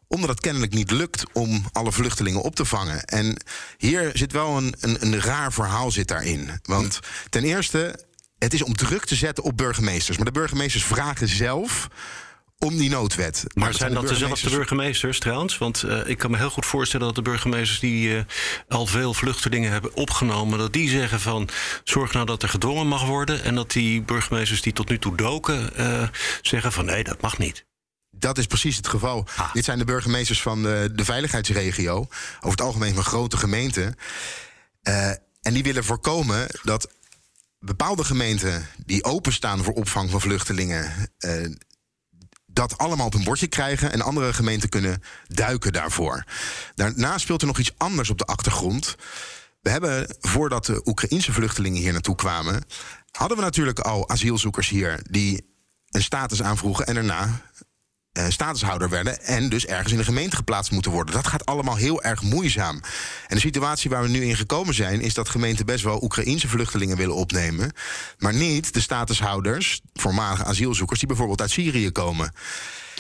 omdat het kennelijk niet lukt om alle vluchtelingen op te vangen. En hier zit wel een, een, een raar verhaal zit daarin. Want ten eerste, het is om druk te zetten op burgemeesters. Maar de burgemeesters vragen zelf om die noodwet. Maar zijn de dat dezelfde burgemeesters- burgemeesters trouwens? Want eh, ik kan me heel goed voorstellen dat de burgemeesters die eh, al veel vluchtelingen hebben opgenomen, dat die zeggen van zorg nou dat er gedwongen mag worden. En dat die burgemeesters die tot nu toe doken, eh, zeggen van nee, dat mag niet. Dat is precies het geval. Dit zijn de burgemeesters van de, de veiligheidsregio. Over het algemeen van grote gemeenten. En die willen voorkomen dat bepaalde gemeenten die openstaan voor opvang van vluchtelingen. eh, dat allemaal op een bordje krijgen en andere gemeenten kunnen duiken daarvoor. Daarna speelt er nog iets anders op de achtergrond. We hebben, voordat de Oekraïnse vluchtelingen hier naartoe kwamen, hadden we natuurlijk al asielzoekers hier die een status aanvroegen en daarna eh, statushouder werden en dus ergens in de gemeente geplaatst moeten worden. Dat gaat allemaal heel erg moeizaam. En de situatie waar we nu in gekomen zijn, is dat gemeenten best wel Oekraïnse vluchtelingen willen opnemen, maar niet de statushouders, voormalige asielzoekers, die bijvoorbeeld uit Syrië komen.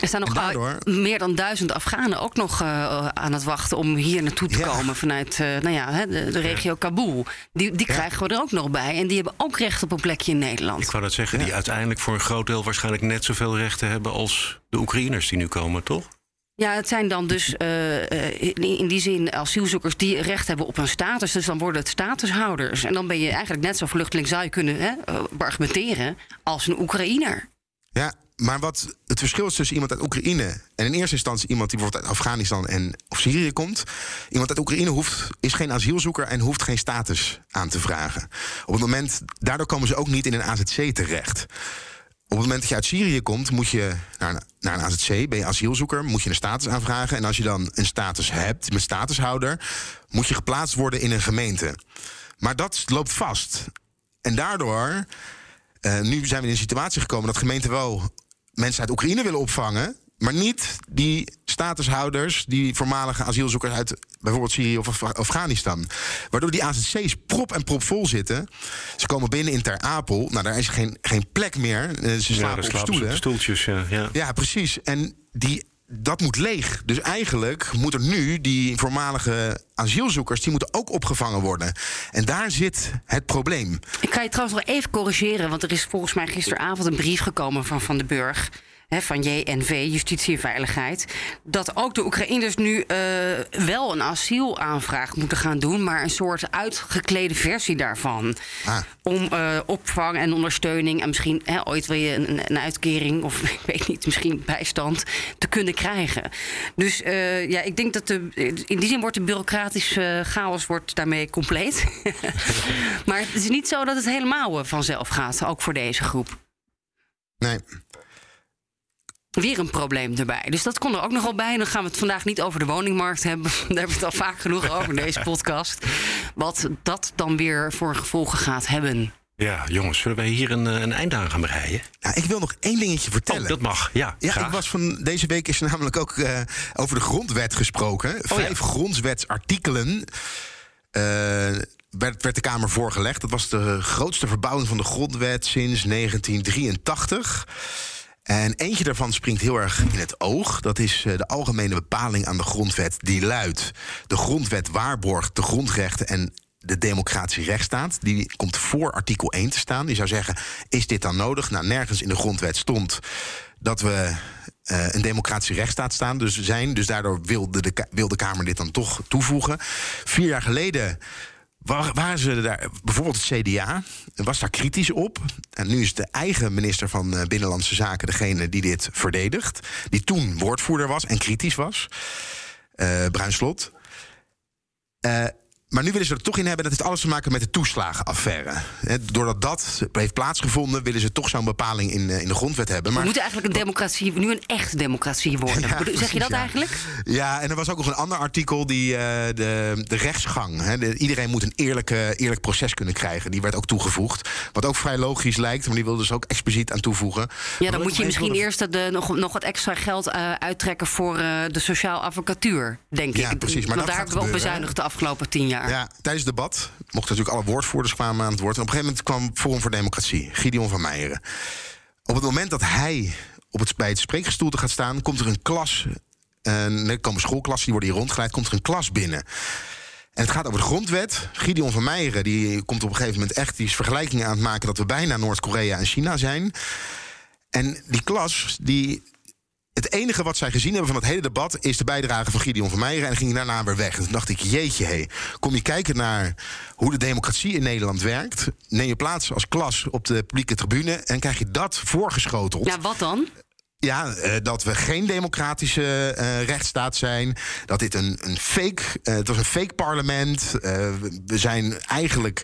Er staan nog daardoor- uh, meer dan duizend Afghanen ook nog uh, aan het wachten om hier naartoe te Ja. komen vanuit uh, nou ja, hè, de, de regio Kabul. Die, die krijgen we er ook nog bij. En die hebben ook recht op een plekje in Nederland. Ik wou dat zeggen, die uiteindelijk voor een groot deel waarschijnlijk net zoveel rechten hebben als de Oekraïners die nu komen, toch? Ja, het zijn dan dus uh, in, in die zin asielzoekers die recht hebben op een status. Dus dan worden het statushouders. En dan ben je eigenlijk net zo vluchteling, zou je kunnen hè, argumenteren, als een Oekraïner. Ja, maar wat het verschil is tussen iemand uit Oekraïne en in eerste instantie iemand die bijvoorbeeld uit Afghanistan en of Syrië komt. Iemand uit Oekraïne hoeft, is geen asielzoeker en hoeft geen status aan te vragen. Op het moment, daardoor komen ze ook niet in een AZC terecht. Op het moment dat je uit Syrië komt, moet je naar een, naar een AZC, ben je asielzoeker, moet je een status aanvragen. En als je dan een status hebt, met statushouder, moet je geplaatst worden in een gemeente. Maar dat loopt vast. En daardoor, uh, nu zijn we in een situatie gekomen dat gemeenten wel mensen uit Oekraïne willen opvangen, maar niet die statushouders, die voormalige asielzoekers uit bijvoorbeeld Syrië of Af- Afghanistan. Waardoor die AZC's prop en prop vol zitten. Ze komen binnen in Ter Apel. Nou, daar is geen, geen plek meer. Eh, Ze Ja, slapen daar op stoelen. op stoeltjes, ja. ja. Ja, precies. En die, dat moet leeg. Dus eigenlijk moeten nu die voormalige asielzoekers... die moeten ook opgevangen worden. En daar zit het probleem. Ik ga je trouwens nog even corrigeren, want er is volgens mij gisteravond een brief gekomen van Van den Burg. Hè, van JNV, Justitie en Veiligheid. Dat ook de Oekraïners nu eh, wel een asielaanvraag moeten gaan doen. maar een soort uitgeklede versie daarvan. Ah. Om eh, opvang en ondersteuning en misschien hè, ooit wil je een, een uitkering. of ik weet niet, misschien bijstand te kunnen krijgen. Dus eh, ja, ik denk dat de, in die zin wordt de bureaucratische chaos wordt daarmee compleet. maar het is niet zo dat het helemaal vanzelf gaat, ook voor deze groep. Nee. Weer een probleem erbij. Dus dat kon er ook nog wel bij. Dan gaan we het vandaag niet over de woningmarkt hebben. Daar hebben we het al vaak genoeg over in deze podcast. Wat dat dan weer voor gevolgen gaat hebben. Ja, jongens, zullen wij hier een, eh, een einde aan gaan breien? Ja, ik wil nog één dingetje vertellen. Oh, dat mag, ja. Ja, graag. ik was van deze week is er namelijk ook eh, over de grondwet gesproken. Vijf grondwetsartikelen. eh, werd, werd de Kamer voorgelegd. Dat was de grootste verbouwing van de grondwet sinds 1983. En eentje daarvan springt heel erg in het oog. Dat is eh, de algemene bepaling aan de grondwet. Die luidt: De grondwet waarborgt de grondrechten en de democratische rechtsstaat. Die komt voor artikel 1 te staan. Die zou zeggen: Is dit dan nodig? Nou, nergens in de grondwet stond dat we eh, een democratische rechtsstaat staan, dus zijn. Dus daardoor wilde de, Ka- wil de Kamer dit dan toch toevoegen. Vier jaar geleden wa- waren ze daar, bijvoorbeeld het CDA, was daar kritisch op. En nu is de eigen minister van eh, Binnenlandse Zaken degene die dit verdedigt. Die toen woordvoerder was en kritisch was. eh Bruin Slot. Eh, maar nu willen ze er toch in hebben. Dat heeft alles te maken met de toeslagenaffaire. Doordat dat heeft plaatsgevonden, willen ze toch zo'n bepaling in, eh, in de grondwet hebben. We Maar moeten eigenlijk een democratie, nu een echte democratie worden. Ja, zeg je dat ja. eigenlijk? Ja, en er was ook nog een ander artikel, die, eh, de, de rechtsgang. De- iedereen moet een eerlijke, eerlijk proces kunnen krijgen. Die werd ook toegevoegd. Wat ook vrij logisch lijkt, maar die wilden ze ook expliciet aan toevoegen. Ja, dan moet je misschien eerst de, nog, nog wat extra geld eh, uittrekken voor eh, de sociaal advocatuur, denk Ja, ik. precies, maar Want daar hebben we op bezuinigd de afgelopen tien jaar. Ja, tijdens het debat mochten natuurlijk alle woordvoerders kwamen aan het woord. En op een gegeven moment kwam Forum voor Democratie, Gideon van Meijeren. Op het moment dat hij op het, bij het spreekgestoelte gaat staan, komt er een klas. En er komen schoolklassen, die worden hier rondgeleid, komt er een klas binnen. En het gaat over de grondwet. Gideon van Meijeren die komt op een gegeven moment echt die is vergelijkingen aan het maken dat we bijna Noord-Korea en China zijn. En die klas, die, het enige wat zij gezien hebben van het hele debat is de bijdrage van Gideon van Meijeren. En ging daarna weer weg. En toen dacht ik, jeetje, hé, kom je kijken naar hoe de democratie in Nederland werkt. Neem je plaats als klas op de publieke tribune en krijg je dat voorgeschoteld. Ja, wat dan? Ja, eh, dat we geen democratische eh, rechtsstaat zijn. Dat dit een, een fake. eh, het was een fake parlement. We zijn eigenlijk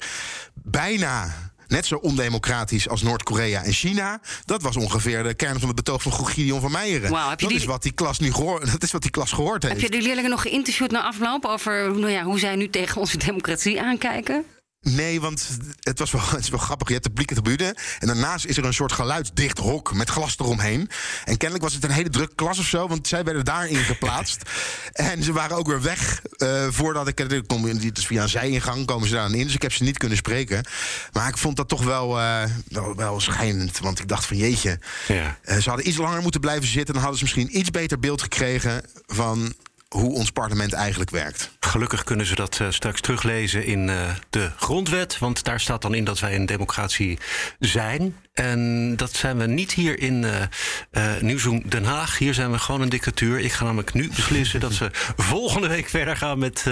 bijna. Net zo ondemocratisch als Noord-Korea en China. Dat was ongeveer de kern van het betoog van Gideon van Meijeren. Dat, die- is wat die klas nu gehoord, dat is wat die klas gehoord heeft. Heb je de leerlingen nog geïnterviewd na afloop over nou ja, hoe zij nu tegen onze democratie aankijken? Nee, want het, was wel, het is wel grappig. Je hebt de publieke tribune. En daarnaast is er een soort geluidsdicht hok met glas eromheen. En kennelijk was het een hele drukke klas of zo. Want zij werden daarin geplaatst. en ze waren ook weer weg eh, voordat ik... er kom- Het is via een zijingang komen ze daar aan in. Dus ik heb ze niet kunnen spreken. Maar ik vond dat toch wel, eh, wel, wel schijnend. Want ik dacht van jeetje. Ja. eh, ze hadden iets langer moeten blijven zitten. Dan hadden ze misschien iets beter beeld gekregen... van hoe ons parlement eigenlijk werkt. Gelukkig kunnen ze dat eh, straks teruglezen in eh, de grondwet. Want daar staat dan in dat wij een democratie zijn. En dat zijn we niet hier in eh eh, Nieuwsroom Den Haag. Hier zijn we gewoon een dictatuur. Ik ga namelijk nu beslissen dat ze volgende week verder gaan met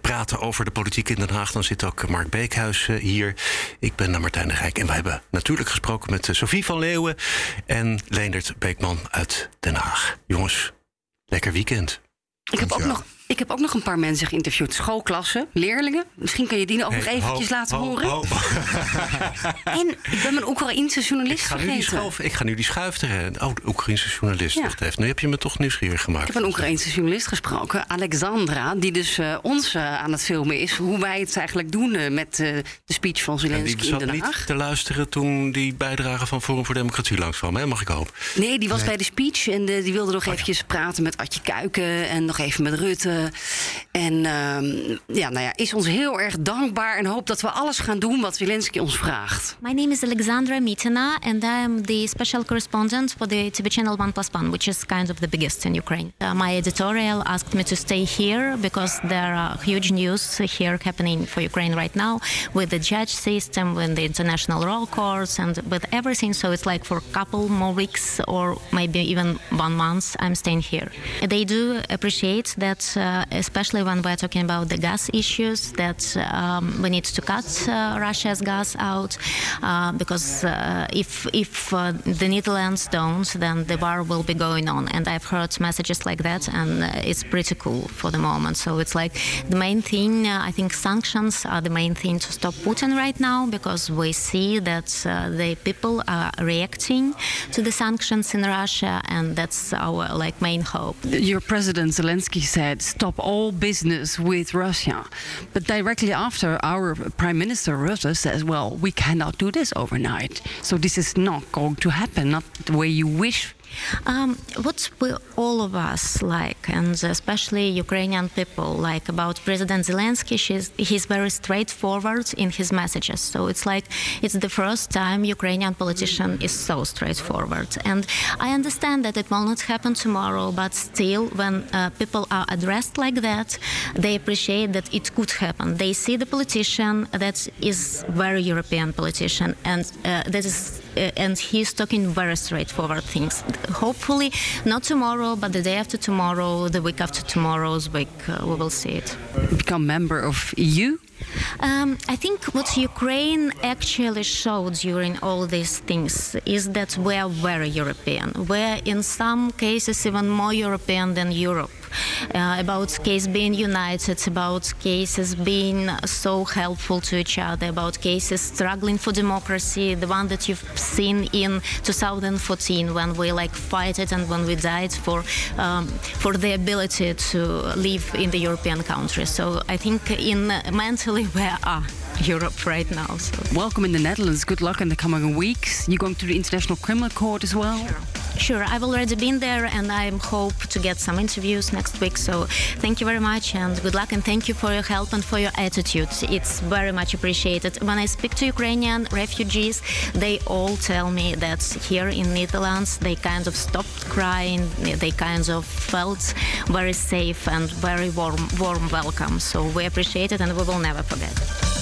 praten over de politiek in Den Haag. Dan zit ook Mark Beekhuis hier. Ik ben Martijn de Rijk. En we hebben natuurlijk gesproken met Sophie van Leeuwen en Leendert Beekman uit Den Haag. Jongens, lekker weekend. Ik heb ook nog. Ik heb ook nog een paar mensen geïnterviewd. Schoolklassen, leerlingen. Misschien kan je die ook nog Hey, eventjes ho, laten ho, horen. ho. En ik ben mijn Oekraïense journalist Ik ga, nu die vergeten. schoof, ik ga nu die schuif erin. Oh, de Oekraïnse journalist. Ja. Wacht even. Nu heb je me toch nieuwsgierig gemaakt. Ik heb een Oekraïense journalist gesproken, Alexandra, die dus eh, ons eh, aan het filmen is. Hoe wij het eigenlijk doen eh, met de speech van En Zelensky die in Den Haag. niet te luisteren toen die bijdrage van Forum voor Democratie langskwam, hè? mag ik hopen. Nee, die was Nee. bij de speech en de- die wilde Oh nog eventjes praten met Adje Kuiken en nog even met Rutte. En ehm, ja, nou ja, is ons heel erg dankbaar en hoopt dat we alles gaan doen wat Zelensky ons vraagt. My name is Alexandra Mitina, and I am the special correspondent for the TV channel One Plus One, which is kind of the biggest in Ukraine. Uh, my editorial asked me to stay here because there are huge news here happening for Ukraine right now with the judge system, with the international law courts, and with everything. So it's like for a couple more weeks or maybe even one month, I'm staying here. They do appreciate that, uh, especially when we're talking about the gas issues, that um, we need to cut uh, Russia's gas out uh, because uh, if if uh, the Netherlands don't, then the war will be going on. And I've heard messages like that, and uh, it's pretty cool for the moment. So it's like the main thing. Uh, I think sanctions are the main thing to stop Putin right now because we see that uh, the people are reacting to the sanctions in Russia, and that's our like main hope. Your president Zelensky said, "Stop all business with Russia," but directly after, our prime minister Rutte says, "Well, we cannot do this overnight. So this is not going to happen. Not the way you wish." Um, what we all of us like, and especially Ukrainian people, like about President Zelensky, he's very straightforward in his messages. So it's like it's the first time Ukrainian politician is so straightforward. And I understand that it will not happen tomorrow, but still, when uh, people are addressed like that, they appreciate that it could happen. They see the politician that is very European politician, and uh, that is and he's talking very straightforward things. Hopefully, not tomorrow, but the day after tomorrow, the week after tomorrow's week, uh, we will see it. Become member of EU. Um, I think what Ukraine actually showed during all these things is that we are very European. We're in some cases even more European than Europe. Uh, about case being united, about cases being so helpful to each other, about cases struggling for democracy, the one that you've seen in 2014 when we like fight it and when we died for um, for the ability to live in the European country. So I think in mentally we are Europe right now. So. Welcome in the Netherlands. Good luck in the coming weeks. You're going to the International Criminal Court as well? Sure, I've already been there and I hope to get some interviews next week. So thank you very much and good luck and thank you for your help and for your attitude. It's very much appreciated. When I speak to Ukrainian refugees, they all tell me that here in Netherlands they kind of stopped crying, they kind of felt very safe and very warm warm welcome. So we appreciate it and we will never forget.